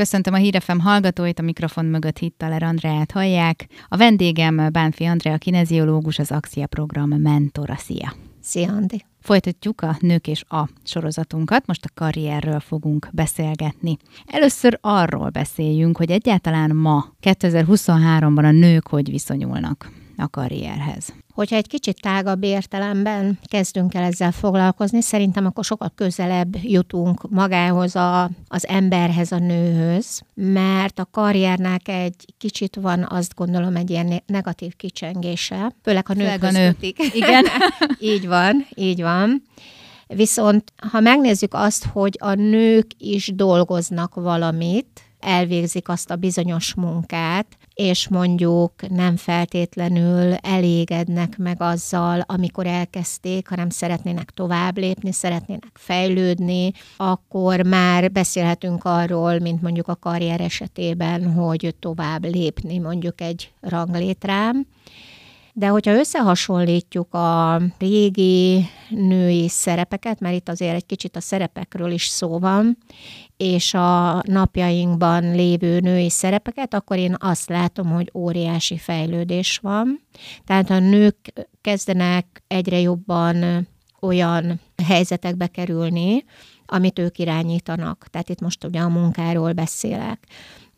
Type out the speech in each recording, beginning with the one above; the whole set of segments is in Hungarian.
Köszöntöm a Hírefem hallgatóit, a mikrofon mögött Hittaler Andreát hallják. A vendégem Bánfi Andrea, kineziológus, az Axia program mentora. Szia! Szia, Andi! Folytatjuk a Nők és a sorozatunkat, most a karrierről fogunk beszélgetni. Először arról beszéljünk, hogy egyáltalán ma, 2023-ban a nők hogy viszonyulnak a karrierhez. Hogyha egy kicsit tágabb értelemben kezdünk el ezzel foglalkozni, szerintem akkor sokkal közelebb jutunk magához a, az emberhez, a nőhöz, mert a karriernek egy kicsit van, azt gondolom, egy ilyen negatív kicsengése, főleg a nők a nő. Igen. így van, így van. Viszont ha megnézzük azt, hogy a nők is dolgoznak valamit, elvégzik azt a bizonyos munkát, és mondjuk nem feltétlenül elégednek meg azzal, amikor elkezdték, hanem szeretnének tovább lépni, szeretnének fejlődni, akkor már beszélhetünk arról, mint mondjuk a karrier esetében, hogy tovább lépni mondjuk egy ranglétrám. De hogyha összehasonlítjuk a régi női szerepeket, mert itt azért egy kicsit a szerepekről is szó van, és a napjainkban lévő női szerepeket, akkor én azt látom, hogy óriási fejlődés van. Tehát a nők kezdenek egyre jobban olyan helyzetekbe kerülni, amit ők irányítanak. Tehát itt most ugye a munkáról beszélek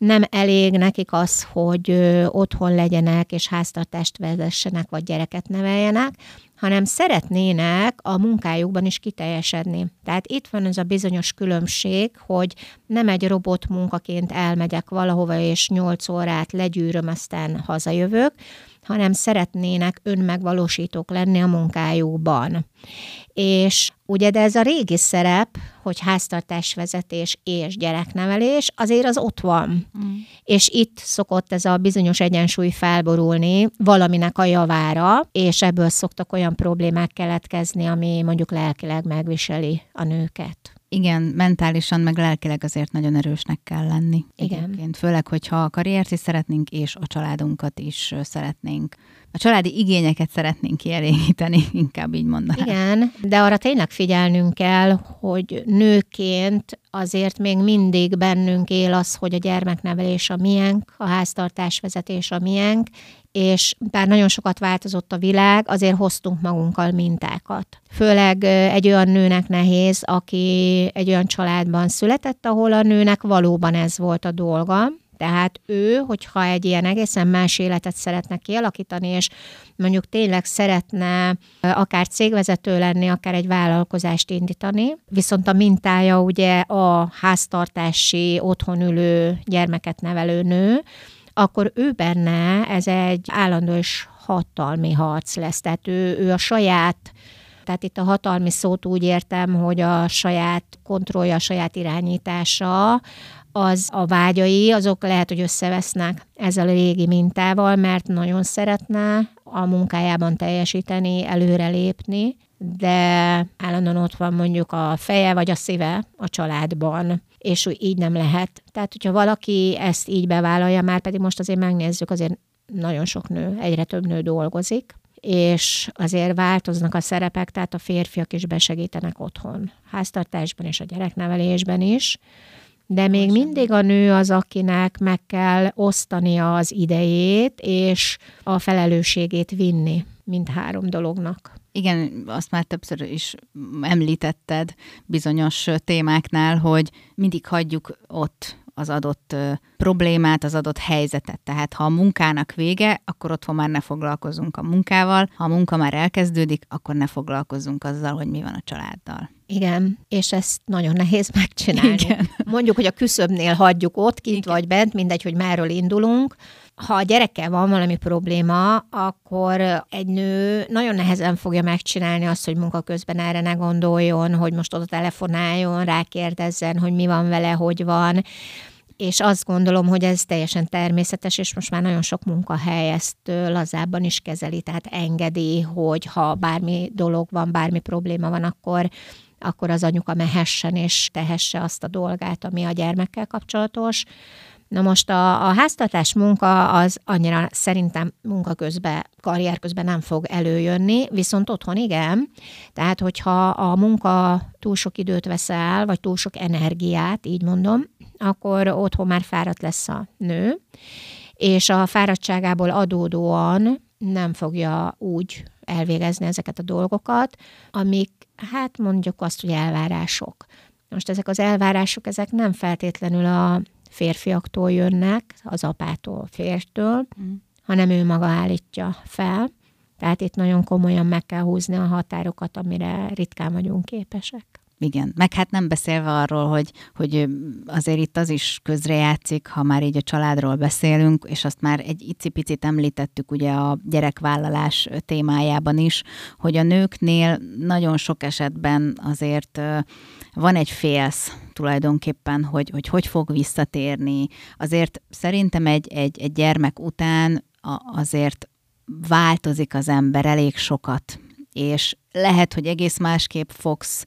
nem elég nekik az, hogy otthon legyenek és háztartást vezessenek, vagy gyereket neveljenek, hanem szeretnének a munkájukban is kiteljesedni. Tehát itt van ez a bizonyos különbség, hogy nem egy robot munkaként elmegyek valahova, és nyolc órát legyűröm, aztán hazajövök, hanem szeretnének önmegvalósítók lenni a munkájukban. És ugye, de ez a régi szerep, hogy háztartásvezetés és gyereknevelés, azért az ott van. Mm. És itt szokott ez a bizonyos egyensúly felborulni valaminek a javára, és ebből szoktak olyan problémák keletkezni, ami mondjuk lelkileg megviseli a nőket igen, mentálisan, meg lelkileg azért nagyon erősnek kell lenni. Igen. Egyébként. Főleg, hogyha a karriert is szeretnénk, és a családunkat is szeretnénk. A családi igényeket szeretnénk kielégíteni, inkább így mondanám. Igen, de arra tényleg figyelnünk kell, hogy nőként azért még mindig bennünk él az, hogy a gyermeknevelés a miénk, a háztartásvezetés a miénk, és bár nagyon sokat változott a világ, azért hoztunk magunkkal mintákat. Főleg egy olyan nőnek nehéz, aki egy olyan családban született, ahol a nőnek valóban ez volt a dolga, tehát ő, hogyha egy ilyen egészen más életet szeretne kialakítani, és mondjuk tényleg szeretne akár cégvezető lenni, akár egy vállalkozást indítani, viszont a mintája ugye a háztartási, otthon ülő gyermeket nevelő nő, akkor ő benne ez egy állandó és hatalmi harc lesz. Tehát ő, ő a saját tehát itt a hatalmi szót úgy értem, hogy a saját kontrollja, a saját irányítása, az a vágyai, azok lehet, hogy összevesznek ezzel a régi mintával, mert nagyon szeretne a munkájában teljesíteni, előrelépni, de állandóan ott van mondjuk a feje vagy a szíve a családban és így nem lehet. Tehát, hogyha valaki ezt így bevállalja, már pedig most azért megnézzük, azért nagyon sok nő, egyre több nő dolgozik, és azért változnak a szerepek, tehát a férfiak is besegítenek otthon, háztartásban és a gyereknevelésben is, de még mindig a nő az, akinek meg kell osztania az idejét, és a felelősségét vinni mindhárom dolognak. Igen, azt már többször is említetted bizonyos témáknál, hogy mindig hagyjuk ott az adott problémát, az adott helyzetet. Tehát ha a munkának vége, akkor otthon már ne foglalkozunk a munkával, ha a munka már elkezdődik, akkor ne foglalkozzunk azzal, hogy mi van a családdal. Igen, és ezt nagyon nehéz megcsinálni. Igen. Mondjuk, hogy a küszöbnél hagyjuk ott, kint Igen. vagy bent, mindegy, hogy merről indulunk, ha a gyerekkel van valami probléma, akkor egy nő nagyon nehezen fogja megcsinálni azt, hogy munka közben erre ne gondoljon, hogy most oda telefonáljon, rákérdezzen, hogy mi van vele, hogy van és azt gondolom, hogy ez teljesen természetes, és most már nagyon sok munkahely ezt lazábban is kezeli, tehát engedi, hogy ha bármi dolog van, bármi probléma van, akkor akkor az anyuka mehessen és tehesse azt a dolgát, ami a gyermekkel kapcsolatos. Na most a, a háztartás munka az annyira szerintem munka közben, karrier közben nem fog előjönni, viszont otthon igen. Tehát, hogyha a munka túl sok időt vesz el, vagy túl sok energiát, így mondom, akkor otthon már fáradt lesz a nő, és a fáradtságából adódóan nem fogja úgy elvégezni ezeket a dolgokat, amik, hát mondjuk azt, hogy elvárások. Most ezek az elvárások, ezek nem feltétlenül a férfiaktól jönnek, az apától, fértől, mm. hanem ő maga állítja fel. Tehát itt nagyon komolyan meg kell húzni a határokat, amire ritkán vagyunk képesek. Igen, meg hát nem beszélve arról, hogy, hogy azért itt az is közrejátszik, ha már így a családról beszélünk, és azt már egy icipicit említettük ugye a gyerekvállalás témájában is, hogy a nőknél nagyon sok esetben azért van egy félsz tulajdonképpen, hogy hogy, hogy fog visszatérni. Azért szerintem egy, egy, egy gyermek után azért változik az ember elég sokat, és lehet, hogy egész másképp fogsz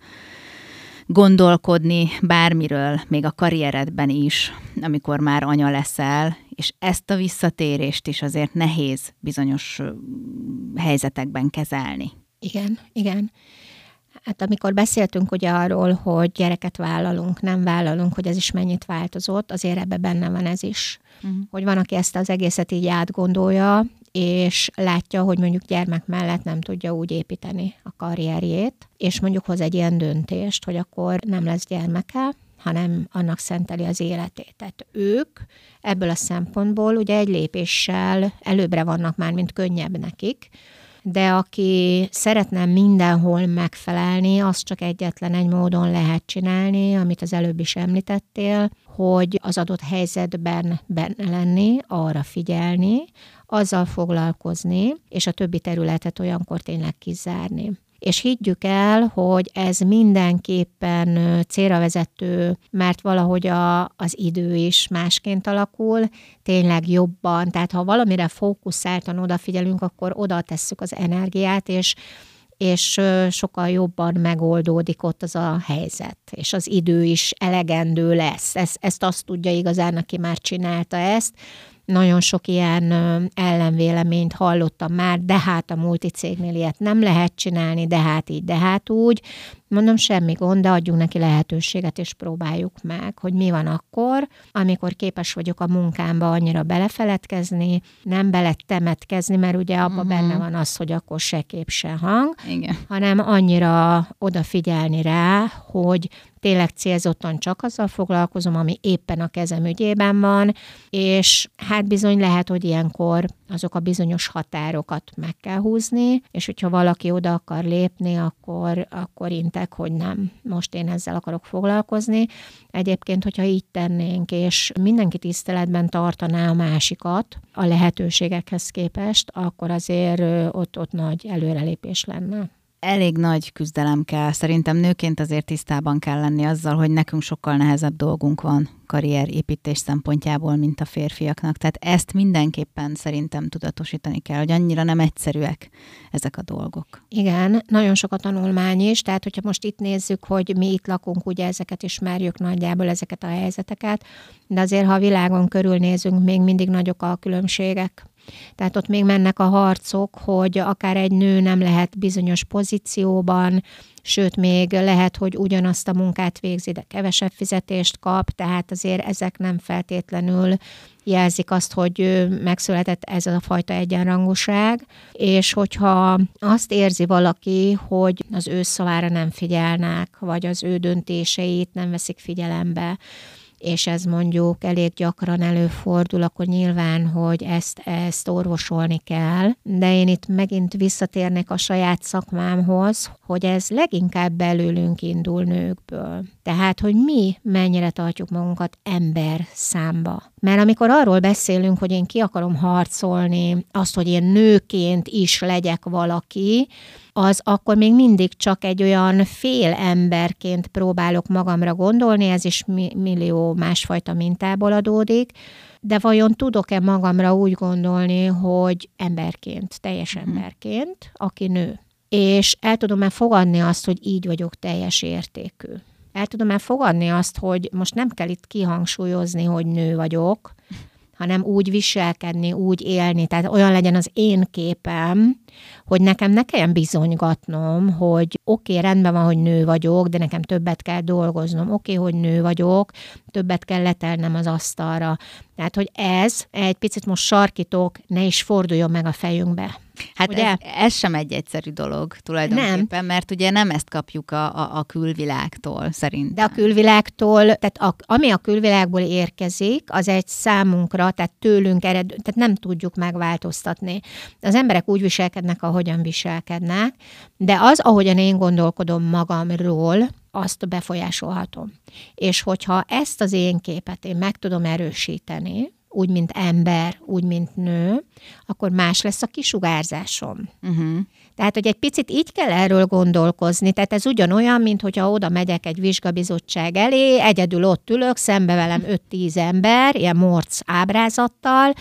gondolkodni bármiről, még a karrieredben is, amikor már anya leszel, és ezt a visszatérést is azért nehéz bizonyos helyzetekben kezelni. Igen, igen. Hát amikor beszéltünk ugye arról, hogy gyereket vállalunk, nem vállalunk, hogy ez is mennyit változott, azért ebbe benne van ez is. Uh-huh. Hogy van, aki ezt az egészet így átgondolja, és látja, hogy mondjuk gyermek mellett nem tudja úgy építeni a karrierjét, és mondjuk hoz egy ilyen döntést, hogy akkor nem lesz gyermeke, hanem annak szenteli az életét. Tehát ők ebből a szempontból ugye egy lépéssel előbbre vannak már, mint könnyebb nekik, de aki szeretne mindenhol megfelelni, azt csak egyetlen egy módon lehet csinálni, amit az előbb is említettél, hogy az adott helyzetben benne lenni, arra figyelni, azzal foglalkozni, és a többi területet olyankor tényleg kizárni. És higgyük el, hogy ez mindenképpen célra vezető, mert valahogy a, az idő is másként alakul, tényleg jobban, tehát ha valamire fókuszáltan odafigyelünk, akkor oda tesszük az energiát, és és sokkal jobban megoldódik ott az a helyzet, és az idő is elegendő lesz. Ezt, ezt azt tudja igazán, aki már csinálta ezt, nagyon sok ilyen ellenvéleményt hallottam már, de hát a multicégnél ilyet nem lehet csinálni, de hát így, de hát úgy. Mondom, semmi gond, de adjunk neki lehetőséget, és próbáljuk meg, hogy mi van akkor, amikor képes vagyok a munkámba annyira belefeledkezni, nem beletemetkezni, mert ugye abban uh-huh. benne van az, hogy akkor se kép, se hang, Igen. hanem annyira odafigyelni rá, hogy tényleg célzottan csak azzal foglalkozom, ami éppen a kezem ügyében van, és hát bizony lehet, hogy ilyenkor azok a bizonyos határokat meg kell húzni, és hogyha valaki oda akar lépni, akkor, akkor intek, hogy nem, most én ezzel akarok foglalkozni. Egyébként, hogyha így tennénk, és mindenki tiszteletben tartaná a másikat a lehetőségekhez képest, akkor azért ott, ott nagy előrelépés lenne elég nagy küzdelem kell. Szerintem nőként azért tisztában kell lenni azzal, hogy nekünk sokkal nehezebb dolgunk van karrierépítés szempontjából, mint a férfiaknak. Tehát ezt mindenképpen szerintem tudatosítani kell, hogy annyira nem egyszerűek ezek a dolgok. Igen, nagyon sok a tanulmány is, tehát hogyha most itt nézzük, hogy mi itt lakunk, ugye ezeket ismerjük nagyjából, ezeket a helyzeteket, de azért, ha a világon körülnézünk, még mindig nagyok a különbségek tehát ott még mennek a harcok, hogy akár egy nő nem lehet bizonyos pozícióban, sőt, még lehet, hogy ugyanazt a munkát végzi, de kevesebb fizetést kap, tehát azért ezek nem feltétlenül jelzik azt, hogy megszületett ez a fajta egyenrangúság, és hogyha azt érzi valaki, hogy az ő szavára nem figyelnek, vagy az ő döntéseit nem veszik figyelembe, és ez mondjuk elég gyakran előfordul, akkor nyilván, hogy ezt, ezt orvosolni kell. De én itt megint visszatérnék a saját szakmámhoz, hogy ez leginkább belőlünk indul nőkből. Tehát, hogy mi mennyire tartjuk magunkat ember számba. Mert amikor arról beszélünk, hogy én ki akarom harcolni, azt, hogy én nőként is legyek valaki, az akkor még mindig csak egy olyan fél emberként próbálok magamra gondolni, ez is millió másfajta mintából adódik, de vajon tudok-e magamra úgy gondolni, hogy emberként, teljes mhm. emberként, aki nő? És el tudom-e fogadni azt, hogy így vagyok teljes értékű? El tudom-e fogadni azt, hogy most nem kell itt kihangsúlyozni, hogy nő vagyok, hanem úgy viselkedni, úgy élni, tehát olyan legyen az én képem, hogy nekem ne kelljen bizonygatnom, hogy oké, okay, rendben van, hogy nő vagyok, de nekem többet kell dolgoznom, oké, okay, hogy nő vagyok, többet kell letelnem az asztalra. Tehát, hogy ez egy picit most sarkítok, ne is forduljon meg a fejünkbe. Hát ugye? Ez, ez sem egy egyszerű dolog tulajdonképpen, nem. mert ugye nem ezt kapjuk a, a, a külvilágtól szerintem. De a külvilágtól, tehát a, ami a külvilágból érkezik, az egy számunkra, tehát tőlünk ered, tehát nem tudjuk megváltoztatni. Az emberek úgy viselkednek, ahogyan viselkednek, de az, ahogyan én gondolkodom magamról, azt befolyásolhatom. És hogyha ezt az én képet én meg tudom erősíteni, úgy, mint ember, úgy, mint nő, akkor más lesz a kisugárzásom. Uh-huh. Tehát, hogy egy picit így kell erről gondolkozni. Tehát ez ugyanolyan, mint hogyha oda megyek egy vizsgabizottság elé, egyedül ott ülök, szembe velem 5-10 ember, ilyen morc ábrázattal,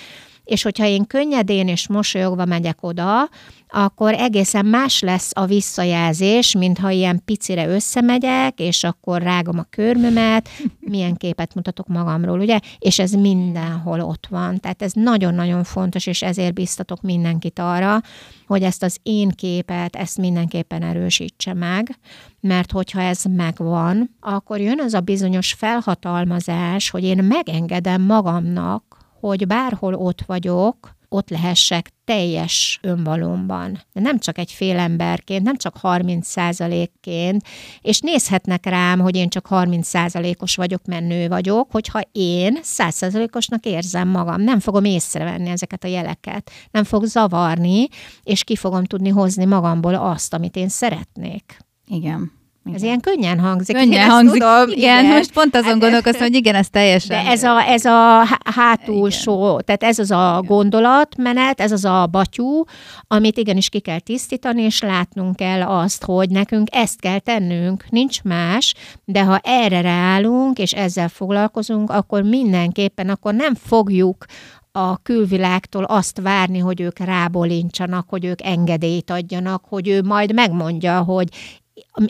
és hogyha én könnyedén és mosolyogva megyek oda, akkor egészen más lesz a visszajelzés, mint ha ilyen picire összemegyek, és akkor rágom a körmömet, milyen képet mutatok magamról, ugye? És ez mindenhol ott van. Tehát ez nagyon-nagyon fontos, és ezért biztatok mindenkit arra, hogy ezt az én képet, ezt mindenképpen erősítse meg, mert hogyha ez megvan, akkor jön az a bizonyos felhatalmazás, hogy én megengedem magamnak, hogy bárhol ott vagyok, ott lehessek teljes önvalomban. Nem csak egy fél emberként, nem csak 30 százalékként, és nézhetnek rám, hogy én csak 30 százalékos vagyok, mert nő vagyok, hogyha én 100 százalékosnak érzem magam. Nem fogom észrevenni ezeket a jeleket, nem fog zavarni, és ki fogom tudni hozni magamból azt, amit én szeretnék. Igen. Igen. Ez ilyen könnyen hangzik. Könnyen hangzik. Tudom, igen, igen, most pont azon hát, gondolkoztam, hogy igen, ez teljesen. De ez a, ez a hátulsó, igen. tehát ez az a gondolatmenet, ez az a batyú, amit igenis ki kell tisztítani, és látnunk kell azt, hogy nekünk ezt kell tennünk, nincs más, de ha erre ráállunk, és ezzel foglalkozunk, akkor mindenképpen, akkor nem fogjuk a külvilágtól azt várni, hogy ők rábolincsanak, hogy ők engedélyt adjanak, hogy ő majd megmondja, hogy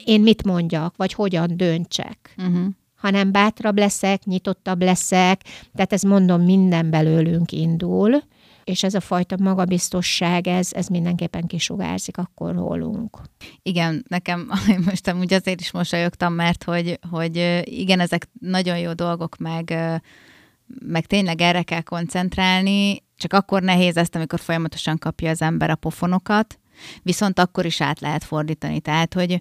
én mit mondjak, vagy hogyan döntsek. Uh-huh. Hanem bátrabb leszek, nyitottabb leszek, tehát ez mondom, minden belőlünk indul, és ez a fajta magabiztosság, ez, ez mindenképpen kisugárzik akkor rólunk. Igen, nekem most amúgy azért is mosolyogtam, mert hogy, hogy igen, ezek nagyon jó dolgok, meg, meg tényleg erre kell koncentrálni, csak akkor nehéz ezt, amikor folyamatosan kapja az ember a pofonokat, viszont akkor is át lehet fordítani. Tehát, hogy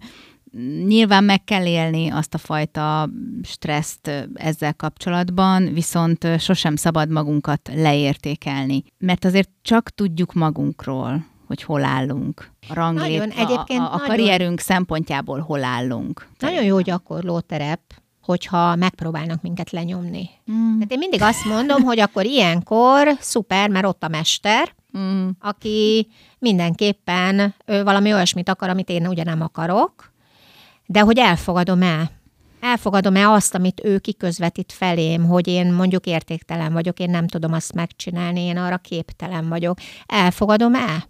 nyilván meg kell élni azt a fajta stresszt ezzel kapcsolatban, viszont sosem szabad magunkat leértékelni. Mert azért csak tudjuk magunkról, hogy hol állunk. A ranglét, nagyon, egyébként a, a, a nagyon, karrierünk szempontjából hol állunk. Nagyon jó gyakorló terep, hogyha megpróbálnak minket lenyomni. Mm. Tehát én mindig azt mondom, hogy akkor ilyenkor szuper, mert ott a mester, mm. aki mindenképpen ő valami olyasmit akar, amit én ugye nem akarok, de hogy elfogadom-e? Elfogadom-e azt, amit ő kiközvetít felém, hogy én mondjuk értéktelen vagyok, én nem tudom azt megcsinálni, én arra képtelen vagyok. Elfogadom-e?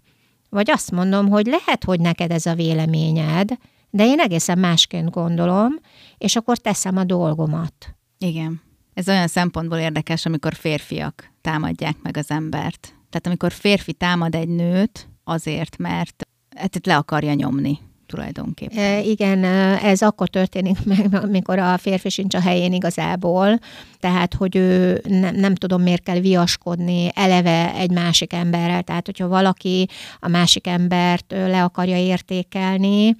Vagy azt mondom, hogy lehet, hogy neked ez a véleményed, de én egészen másként gondolom, és akkor teszem a dolgomat. Igen. Ez olyan szempontból érdekes, amikor férfiak támadják meg az embert. Tehát amikor férfi támad egy nőt azért, mert hát itt le akarja nyomni tulajdonképpen. E, igen, ez akkor történik meg, amikor a férfi sincs a helyén igazából, tehát, hogy ő ne, nem tudom, miért kell viaskodni eleve egy másik emberrel, tehát, hogyha valaki a másik embert le akarja értékelni,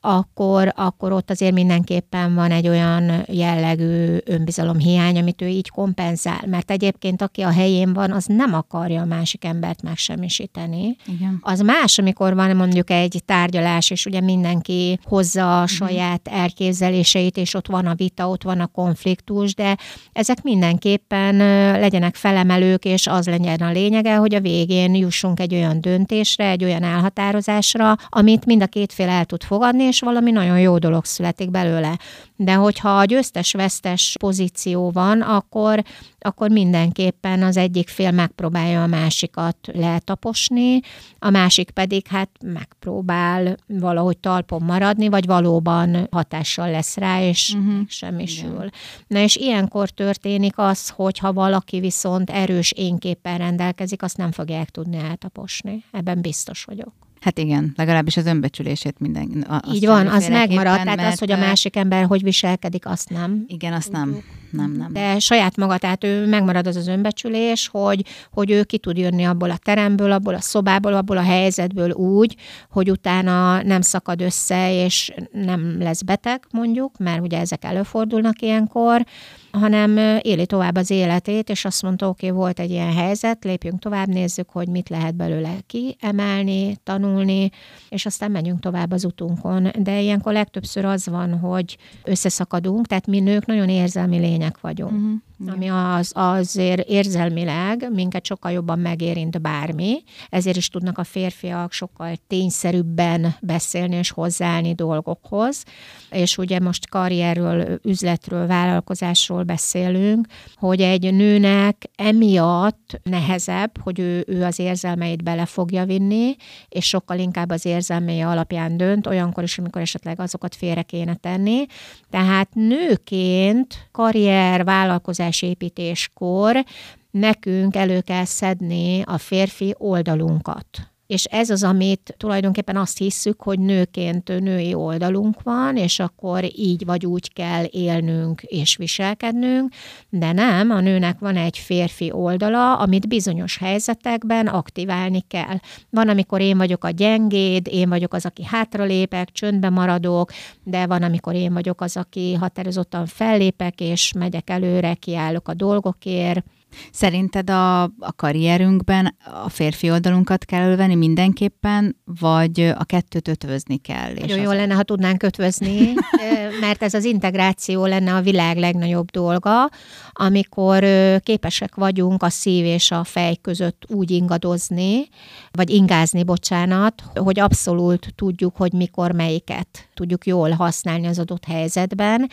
akkor, akkor ott azért mindenképpen van egy olyan jellegű önbizalomhiány, amit ő így kompenzál. Mert egyébként aki a helyén van, az nem akarja a másik embert megsemmisíteni. Igen. Az más, amikor van mondjuk egy tárgyalás, és ugye mindenki hozza a mhm. saját elképzeléseit, és ott van a vita, ott van a konfliktus, de ezek mindenképpen legyenek felemelők, és az legyen a lényege, hogy a végén jussunk egy olyan döntésre, egy olyan elhatározásra, amit mind a két fél el tud fogadni, és valami nagyon jó dolog születik belőle. De hogyha a győztes-vesztes pozíció van, akkor, akkor mindenképpen az egyik fél megpróbálja a másikat letaposni, a másik pedig hát megpróbál valahogy talpon maradni, vagy valóban hatással lesz rá, és uh-huh. semmisül. Na és ilyenkor történik az, hogy ha valaki viszont erős énképpen rendelkezik, azt nem fogják tudni eltaposni. Ebben biztos vagyok. Hát igen, legalábbis az önbecsülését minden. Így van, az megmaradt. Tehát az, hogy a másik ember hogy viselkedik, azt nem. Igen, azt nem. Nem, nem. De saját maga, tehát ő megmarad az az önbecsülés, hogy, hogy ő ki tud jönni abból a teremből, abból a szobából, abból a helyzetből úgy, hogy utána nem szakad össze, és nem lesz beteg, mondjuk, mert ugye ezek előfordulnak ilyenkor, hanem éli tovább az életét, és azt mondta, oké, okay, volt egy ilyen helyzet, lépjünk tovább, nézzük, hogy mit lehet belőle kiemelni, tanulni, és aztán menjünk tovább az utunkon. De ilyenkor legtöbbször az van, hogy összeszakadunk, tehát mi nők nagyon érzelmi lények vagyunk. Uh-huh ami az, azért érzelmileg minket sokkal jobban megérint bármi, ezért is tudnak a férfiak sokkal tényszerűbben beszélni és hozzáállni dolgokhoz. És ugye most karrierről, üzletről, vállalkozásról beszélünk, hogy egy nőnek emiatt nehezebb, hogy ő, ő az érzelmeit bele fogja vinni, és sokkal inkább az érzelmei alapján dönt, olyankor is, amikor esetleg azokat félre kéne tenni. Tehát nőként karrier, vállalkozás építéskor nekünk elő kell szedni a férfi oldalunkat és ez az, amit tulajdonképpen azt hisszük, hogy nőként női oldalunk van, és akkor így vagy úgy kell élnünk és viselkednünk, de nem, a nőnek van egy férfi oldala, amit bizonyos helyzetekben aktiválni kell. Van, amikor én vagyok a gyengéd, én vagyok az, aki hátralépek, csöndbe maradok, de van, amikor én vagyok az, aki határozottan fellépek, és megyek előre, kiállok a dolgokért, Szerinted a, a karrierünkben a férfi oldalunkat kell elővenni mindenképpen, vagy a kettőt ötvözni kell? És Nagyon jó lenne, ha tudnánk ötvözni, mert ez az integráció lenne a világ legnagyobb dolga, amikor képesek vagyunk a szív és a fej között úgy ingadozni, vagy ingázni, bocsánat, hogy abszolút tudjuk, hogy mikor melyiket tudjuk jól használni az adott helyzetben,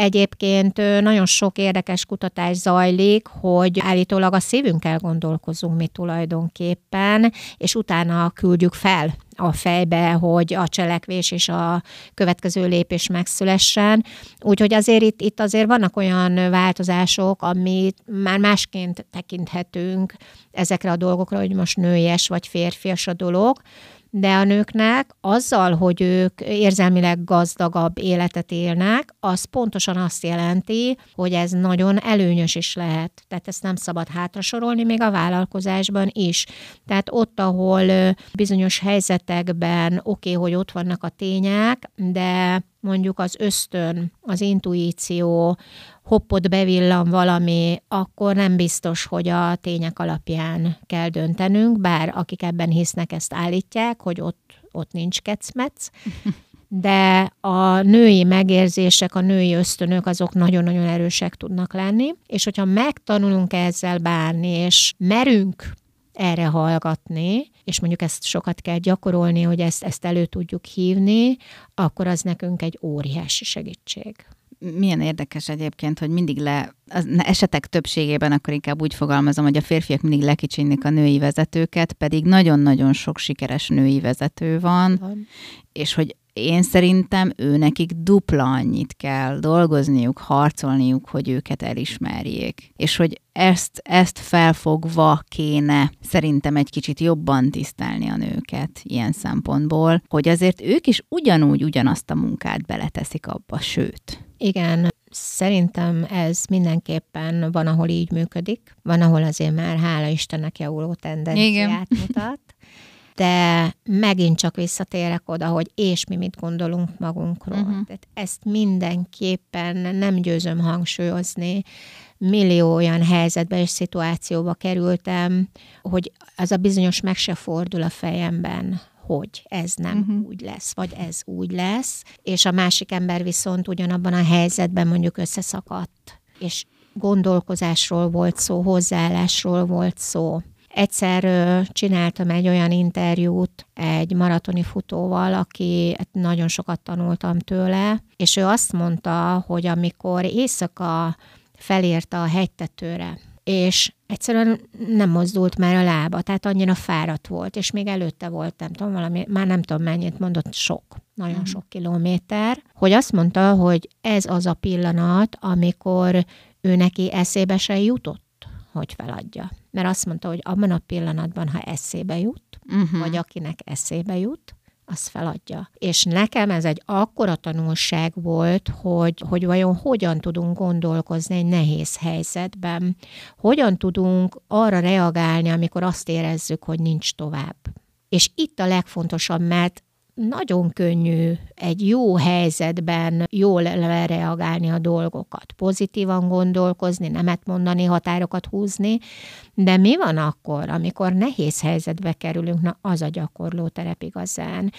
Egyébként nagyon sok érdekes kutatás zajlik, hogy állítólag a szívünkkel gondolkozunk mi tulajdonképpen, és utána küldjük fel a fejbe, hogy a cselekvés és a következő lépés megszülessen. Úgyhogy azért itt, itt azért vannak olyan változások, amit már másként tekinthetünk ezekre a dolgokra, hogy most nőies vagy férfias a dolog, de a nőknek azzal, hogy ők érzelmileg gazdagabb életet élnek, az pontosan azt jelenti, hogy ez nagyon előnyös is lehet. Tehát ezt nem szabad hátrasorolni, még a vállalkozásban is. Tehát ott, ahol bizonyos helyzetekben oké, okay, hogy ott vannak a tények, de mondjuk az ösztön, az intuíció, hoppot bevillan valami, akkor nem biztos, hogy a tények alapján kell döntenünk, bár akik ebben hisznek, ezt állítják, hogy ott, ott nincs kecmec, de a női megérzések, a női ösztönök azok nagyon-nagyon erősek tudnak lenni, és hogyha megtanulunk ezzel bánni, és merünk erre hallgatni, és mondjuk ezt sokat kell gyakorolni, hogy ezt, ezt elő tudjuk hívni, akkor az nekünk egy óriási segítség milyen érdekes egyébként, hogy mindig le, az esetek többségében akkor inkább úgy fogalmazom, hogy a férfiak mindig lekicsinnik a női vezetőket, pedig nagyon-nagyon sok sikeres női vezető van, van. és hogy én szerintem ő nekik dupla annyit kell dolgozniuk, harcolniuk, hogy őket elismerjék. És hogy ezt, ezt felfogva kéne szerintem egy kicsit jobban tisztelni a nőket ilyen szempontból, hogy azért ők is ugyanúgy ugyanazt a munkát beleteszik abba, sőt. Igen, Szerintem ez mindenképpen van, ahol így működik, van, ahol azért már hála Istennek javuló tendenciát Igen. mutat, de megint csak visszatérek oda, hogy és mi mit gondolunk magunkról. Uh-huh. Tehát ezt mindenképpen nem győzöm hangsúlyozni. Millió olyan helyzetbe és szituációba kerültem, hogy az a bizonyos meg se fordul a fejemben, hogy ez nem uh-huh. úgy lesz, vagy ez úgy lesz, és a másik ember viszont ugyanabban a helyzetben mondjuk összeszakadt, és gondolkozásról volt szó, hozzáállásról volt szó Egyszer csináltam egy olyan interjút egy maratoni futóval, aki hát nagyon sokat tanultam tőle, és ő azt mondta, hogy amikor éjszaka felérte a hegytetőre, és egyszerűen nem mozdult már a lába, tehát annyira fáradt volt, és még előtte volt, nem tudom, valami, már nem tudom mennyit mondott, sok, nagyon uh-huh. sok kilométer, hogy azt mondta, hogy ez az a pillanat, amikor ő neki eszébe se jutott, hogy feladja. Mert azt mondta, hogy abban a pillanatban, ha eszébe jut, uh-huh. vagy akinek eszébe jut, az feladja. És nekem ez egy akkora tanulság volt, hogy, hogy vajon hogyan tudunk gondolkozni egy nehéz helyzetben, hogyan tudunk arra reagálni, amikor azt érezzük, hogy nincs tovább. És itt a legfontosabb, mert nagyon könnyű egy jó helyzetben jól reagálni a dolgokat, pozitívan gondolkozni, nemet mondani, határokat húzni, de mi van akkor, amikor nehéz helyzetbe kerülünk, na az a gyakorló terep igazán.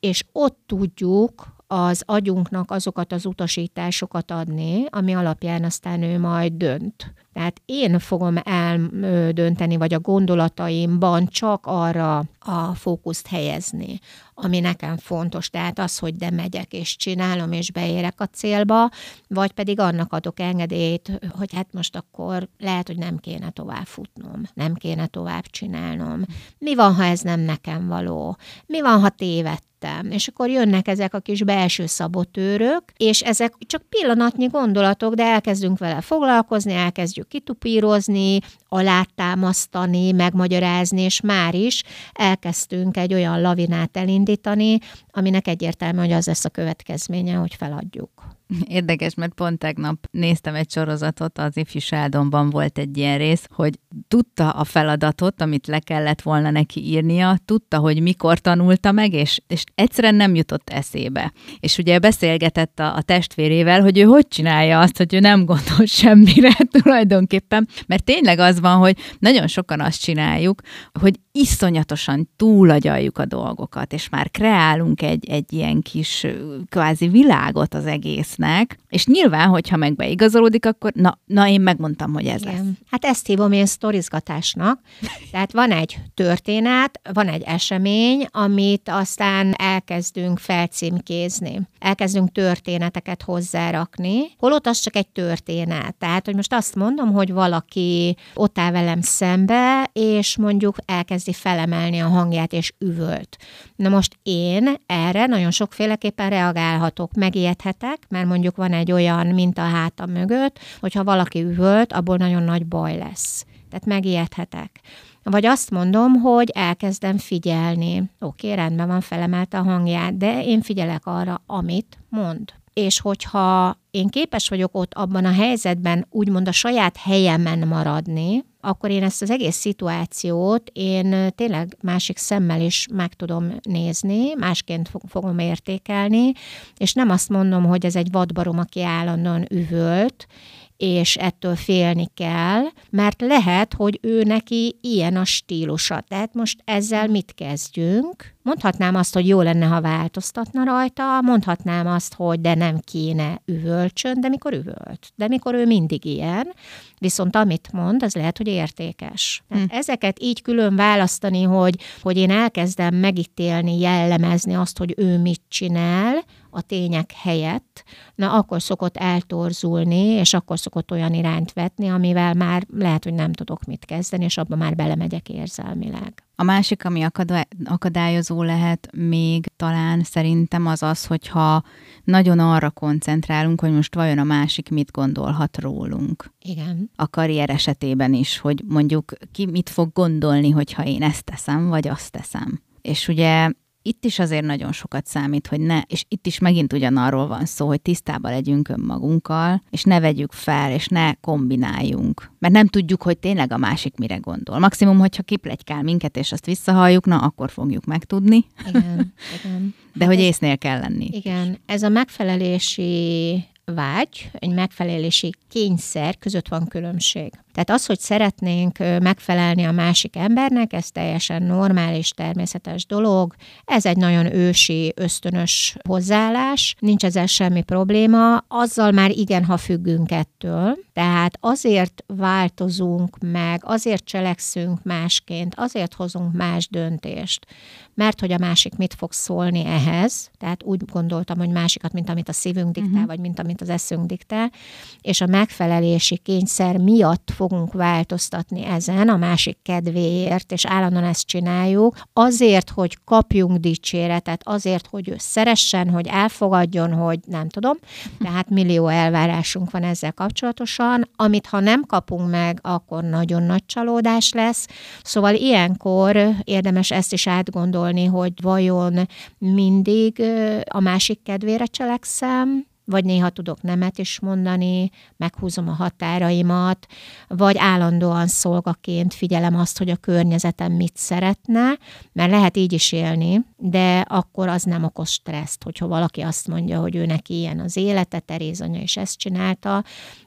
És ott tudjuk az agyunknak azokat az utasításokat adni, ami alapján aztán ő majd dönt. Tehát én fogom eldönteni, vagy a gondolataimban csak arra a fókuszt helyezni, ami nekem fontos. Tehát az, hogy de megyek és csinálom, és beérek a célba, vagy pedig annak adok engedélyt, hogy hát most akkor lehet, hogy nem kéne tovább futnom, nem kéne tovább csinálnom. Mi van, ha ez nem nekem való? Mi van, ha téved lettem. És akkor jönnek ezek a kis belső szabotőrök, és ezek csak pillanatnyi gondolatok, de elkezdünk vele foglalkozni, elkezdjük kitupírozni, alátámasztani, megmagyarázni, és már is elkezdtünk egy olyan lavinát elindítani, aminek egyértelmű, hogy az lesz a következménye, hogy feladjuk. Érdekes, mert pont tegnap néztem egy sorozatot, az ifjúságomban volt egy ilyen rész, hogy tudta a feladatot, amit le kellett volna neki írnia, tudta, hogy mikor tanulta meg, és, és egyszerűen nem jutott eszébe. És ugye beszélgetett a, a testvérével, hogy ő hogy csinálja azt, hogy ő nem gondol semmire tulajdonképpen, mert tényleg az van, hogy nagyon sokan azt csináljuk, hogy iszonyatosan túlagyaljuk a dolgokat, és már kreálunk egy, egy ilyen kis kvázi világot az egésznek, és nyilván, hogyha meg beigazolódik, akkor na, na én megmondtam, hogy ez Igen. lesz. Hát ezt hívom én sztorizgatásnak. Tehát van egy történet, van egy esemény, amit aztán elkezdünk felcímkézni. Elkezdünk történeteket hozzárakni, holott az csak egy történet. Tehát, hogy most azt mondom, hogy valaki ott áll velem szembe, és mondjuk elkezd elkezdi felemelni a hangját, és üvölt. Na most én erre nagyon sokféleképpen reagálhatok, megijedhetek, mert mondjuk van egy olyan minta a hátam mögött, hogyha valaki üvölt, abból nagyon nagy baj lesz. Tehát megijedhetek. Vagy azt mondom, hogy elkezdem figyelni. Oké, rendben van, felemelte a hangját, de én figyelek arra, amit mond és hogyha én képes vagyok ott abban a helyzetben úgymond a saját helyemen maradni, akkor én ezt az egész szituációt én tényleg másik szemmel is meg tudom nézni, másként fogom értékelni, és nem azt mondom, hogy ez egy vadbarom, aki állandóan üvölt, és ettől félni kell, mert lehet, hogy ő neki ilyen a stílusa. Tehát most ezzel mit kezdjünk? Mondhatnám azt, hogy jó lenne, ha változtatna rajta, mondhatnám azt, hogy de nem kéne üvölcsön, de mikor üvölt. De mikor ő mindig ilyen, viszont amit mond, az lehet, hogy értékes. hm. Ezeket így külön választani, hogy, hogy én elkezdem megítélni, jellemezni azt, hogy ő mit csinál, a tények helyett, na akkor szokott eltorzulni, és akkor szokott olyan irányt vetni, amivel már lehet, hogy nem tudok mit kezdeni, és abban már belemegyek érzelmileg. A másik, ami akadályozó lehet még talán szerintem az az, hogyha nagyon arra koncentrálunk, hogy most vajon a másik mit gondolhat rólunk. Igen. A karrier esetében is, hogy mondjuk ki mit fog gondolni, hogyha én ezt teszem, vagy azt teszem. És ugye itt is azért nagyon sokat számít, hogy ne, és itt is megint ugyanarról van szó, hogy tisztában legyünk önmagunkkal, és ne vegyük fel, és ne kombináljunk. Mert nem tudjuk, hogy tényleg a másik mire gondol. Maximum, hogyha kiplegykál minket, és azt visszahalljuk, na, akkor fogjuk megtudni. Igen, igen. De hogy észnél kell lenni. Igen, ez a megfelelési vágy, egy megfelelési kényszer között van különbség. Tehát az, hogy szeretnénk megfelelni a másik embernek, ez teljesen normális, természetes dolog. Ez egy nagyon ősi, ösztönös hozzáállás, nincs ezzel semmi probléma. Azzal már igen, ha függünk ettől. Tehát azért változunk meg, azért cselekszünk másként, azért hozunk más döntést, mert hogy a másik mit fog szólni ehhez, tehát úgy gondoltam, hogy másikat, mint amit a szívünk diktál, uh-huh. vagy mint amit az eszünk diktál, és a megfelelési kényszer miatt fogunk változtatni ezen a másik kedvéért, és állandóan ezt csináljuk, azért, hogy kapjunk dicséretet, azért, hogy ő szeressen, hogy elfogadjon, hogy nem tudom, tehát millió elvárásunk van ezzel kapcsolatosan, amit ha nem kapunk meg, akkor nagyon nagy csalódás lesz, szóval ilyenkor érdemes ezt is átgondolni, gondolni, hogy vajon mindig a másik kedvére cselekszem, vagy néha tudok nemet is mondani, meghúzom a határaimat, vagy állandóan szolgaként figyelem azt, hogy a környezetem mit szeretne, mert lehet így is élni, de akkor az nem okoz stresszt, hogyha valaki azt mondja, hogy ő neki ilyen az élete, Teréz anya is ezt csinálta,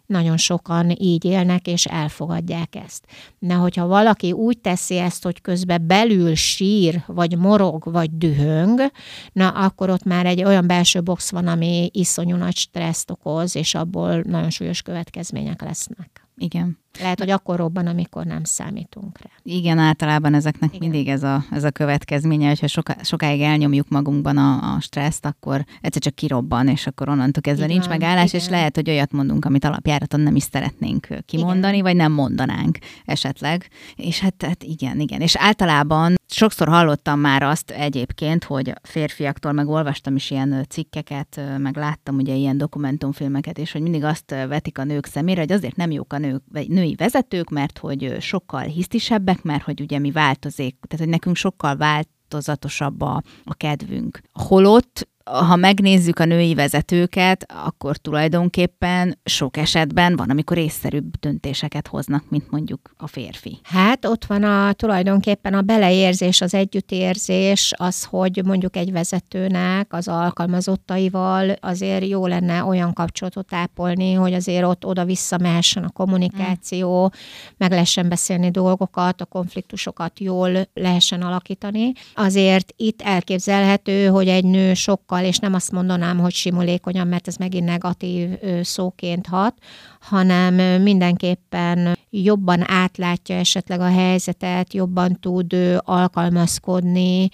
nagyon sokan így élnek, és elfogadják ezt. De hogyha valaki úgy teszi ezt, hogy közben belül sír, vagy morog, vagy dühöng, na akkor ott már egy olyan belső box van, ami iszonyú nagy stresszt okoz, és abból nagyon súlyos következmények lesznek. Igen. Lehet, hogy akkor robban, amikor nem számítunk rá. Igen, általában ezeknek Igen. mindig ez a, ez a következménye, hogyha soká, sokáig elnyomjuk magunkban a, a stresszt, akkor egyszer csak kirobban, és akkor onnantól kezdve Igen, nincs megállás, Igen. és lehet, hogy olyat mondunk, amit alapjáraton nem is szeretnénk kimondani, Igen. vagy nem mondanánk esetleg. És hát, hát igen, igen. És általában sokszor hallottam már azt egyébként, hogy férfiaktól, meg olvastam is ilyen cikkeket, meg láttam ugye ilyen dokumentumfilmeket, és hogy mindig azt vetik a nők szemére, hogy azért nem jók a nők, vagy női vezetők, mert hogy sokkal hisztisebbek, mert hogy ugye mi változik, tehát hogy nekünk sokkal változatosabb a, a kedvünk. Holott ha megnézzük a női vezetőket, akkor tulajdonképpen sok esetben van, amikor észszerűbb döntéseket hoznak, mint mondjuk a férfi. Hát ott van a tulajdonképpen a beleérzés, az együttérzés, az, hogy mondjuk egy vezetőnek az alkalmazottaival azért jó lenne olyan kapcsolatot ápolni, hogy azért ott oda-vissza mehessen a kommunikáció, mm. meg lehessen beszélni dolgokat, a konfliktusokat jól lehessen alakítani. Azért itt elképzelhető, hogy egy nő sokkal sokkal, és nem azt mondanám, hogy simulékonyan, mert ez megint negatív szóként hat, hanem mindenképpen jobban átlátja esetleg a helyzetet, jobban tud alkalmazkodni,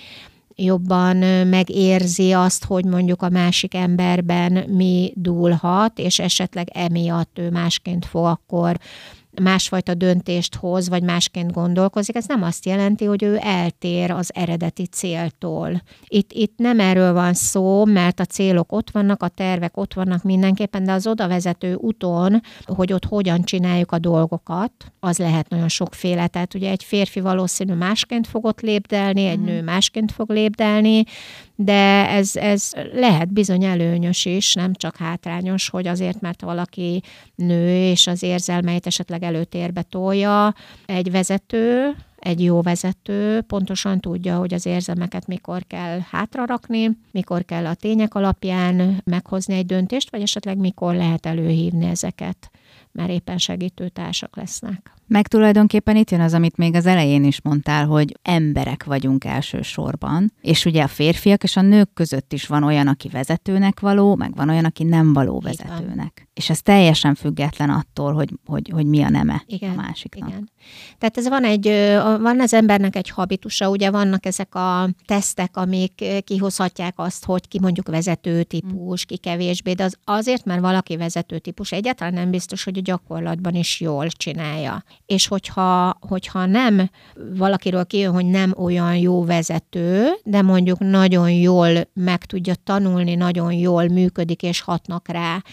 jobban megérzi azt, hogy mondjuk a másik emberben mi dúlhat, és esetleg emiatt ő másként fog akkor másfajta döntést hoz, vagy másként gondolkozik, ez nem azt jelenti, hogy ő eltér az eredeti céltól. Itt, itt nem erről van szó, mert a célok ott vannak, a tervek ott vannak mindenképpen, de az oda vezető úton, hogy ott hogyan csináljuk a dolgokat, az lehet nagyon sokféle. Tehát ugye egy férfi valószínű másként fog ott lépdelni, egy mm. nő másként fog lépdelni, de ez, ez lehet bizony előnyös is, nem csak hátrányos, hogy azért, mert valaki nő, és az érzelmeit esetleg előtérbe tolja. Egy vezető, egy jó vezető pontosan tudja, hogy az érzelmeket mikor kell hátrarakni, mikor kell a tények alapján meghozni egy döntést, vagy esetleg mikor lehet előhívni ezeket, mert éppen segítő társak lesznek. Meg tulajdonképpen itt jön az, amit még az elején is mondtál, hogy emberek vagyunk elsősorban, és ugye a férfiak és a nők között is van olyan, aki vezetőnek való, meg van olyan, aki nem való vezetőnek. És ez teljesen független attól, hogy, hogy, hogy mi a neme igen, a másiknak. Igen. Tehát ez van egy, van az embernek egy habitusa, ugye vannak ezek a tesztek, amik kihozhatják azt, hogy ki mondjuk vezető típus, ki kevésbé, de az azért, mert valaki vezető típus, egyáltalán nem biztos, hogy a gyakorlatban is jól csinálja és hogyha, hogyha nem valakiről kijön, hogy nem olyan jó vezető, de mondjuk nagyon jól meg tudja tanulni, nagyon jól működik és hatnak rá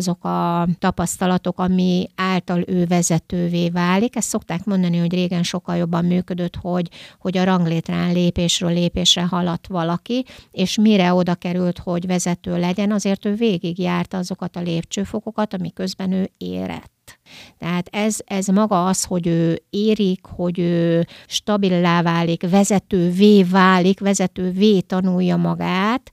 azok a tapasztalatok, ami által ő vezetővé válik. Ezt szokták mondani, hogy régen sokkal jobban működött, hogy, hogy a ranglétrán lépésről lépésre haladt valaki, és mire oda került, hogy vezető legyen, azért ő végigjárta azokat a lépcsőfokokat, ami közben ő érett. Tehát ez, ez maga az, hogy ő érik, hogy ő stabilá válik, vezetővé válik, vezetővé tanulja magát,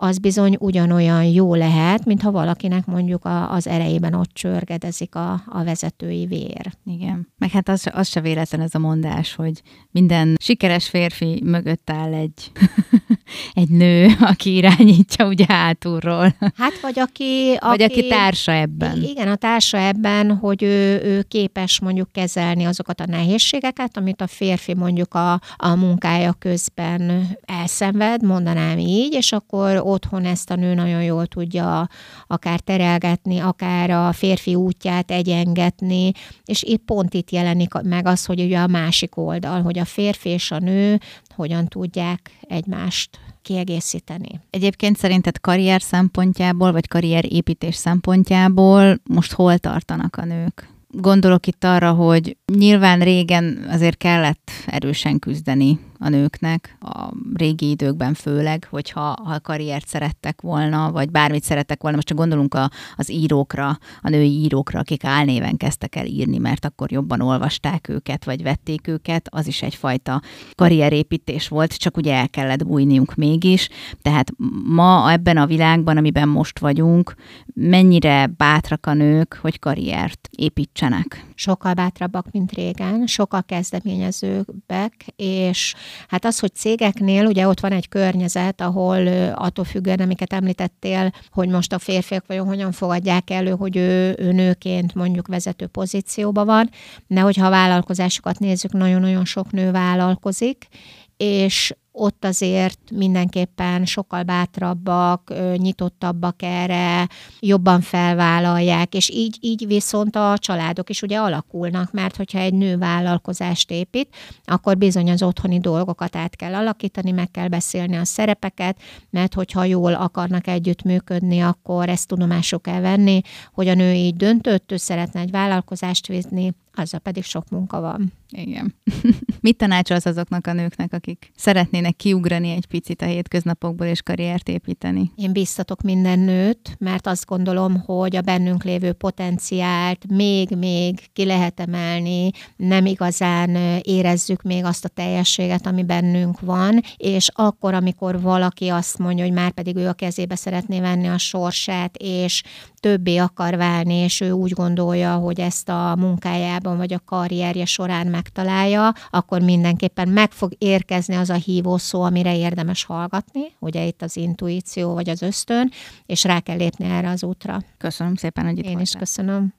az bizony ugyanolyan jó lehet, mint ha valakinek mondjuk a, az erejében ott csörgedezik a, a vezetői vér. Igen. Meg hát az, az se véletlen ez a mondás, hogy minden sikeres férfi mögött áll egy, egy nő, aki irányítja ugye hátulról. Hát vagy aki... Vagy aki, aki társa ebben. Igen, a társa ebben, hogy ő, ő képes mondjuk kezelni azokat a nehézségeket, amit a férfi mondjuk a, a munkája közben elszenved, mondanám így, és akkor otthon ezt a nő nagyon jól tudja akár terelgetni, akár a férfi útját egyengetni, és itt pont itt jelenik meg az, hogy ugye a másik oldal, hogy a férfi és a nő hogyan tudják egymást kiegészíteni. Egyébként szerinted karrier szempontjából, vagy karrierépítés szempontjából most hol tartanak a nők? Gondolok itt arra, hogy nyilván régen azért kellett erősen küzdeni a nőknek, a régi időkben főleg, hogyha ha karriert szerettek volna, vagy bármit szerettek volna, most csak gondolunk a, az írókra, a női írókra, akik álnéven kezdtek el írni, mert akkor jobban olvasták őket, vagy vették őket, az is egyfajta karrierépítés volt, csak ugye el kellett bújniunk mégis. Tehát ma ebben a világban, amiben most vagyunk, mennyire bátrak a nők, hogy karriert építsenek? Sokkal bátrabbak, mint régen, sokkal kezdeményezőbbek, és Hát az, hogy cégeknél ugye ott van egy környezet, ahol attól függően, amiket említettél, hogy most a férfiak vajon hogyan fogadják elő, hogy ő, ő nőként mondjuk vezető pozícióban van, de hogyha a vállalkozásokat nézzük, nagyon-nagyon sok nő vállalkozik, és ott azért mindenképpen sokkal bátrabbak, nyitottabbak erre, jobban felvállalják, és így, így viszont a családok is ugye alakulnak, mert hogyha egy nő vállalkozást épít, akkor bizony az otthoni dolgokat át kell alakítani, meg kell beszélni a szerepeket, mert hogyha jól akarnak együttműködni, akkor ezt tudomásuk kell venni, hogy a nő így döntött, ő szeretne egy vállalkozást vizni, azzal pedig sok munka van. Igen. Mit tanácsolsz azoknak a nőknek, akik szeretnének kiugrani egy picit a hétköznapokból és karriert építeni? Én biztatok minden nőt, mert azt gondolom, hogy a bennünk lévő potenciált még-még ki lehet emelni, nem igazán érezzük még azt a teljességet, ami bennünk van, és akkor, amikor valaki azt mondja, hogy már pedig ő a kezébe szeretné venni a sorsát, és többé akar válni, és ő úgy gondolja, hogy ezt a munkájában vagy a karrierje során megtalálja, akkor mindenképpen meg fog érkezni az a hívó szó, amire érdemes hallgatni, ugye itt az intuíció vagy az ösztön, és rá kell lépni erre az útra. Köszönöm szépen, hogy itt Én voltál. is köszönöm.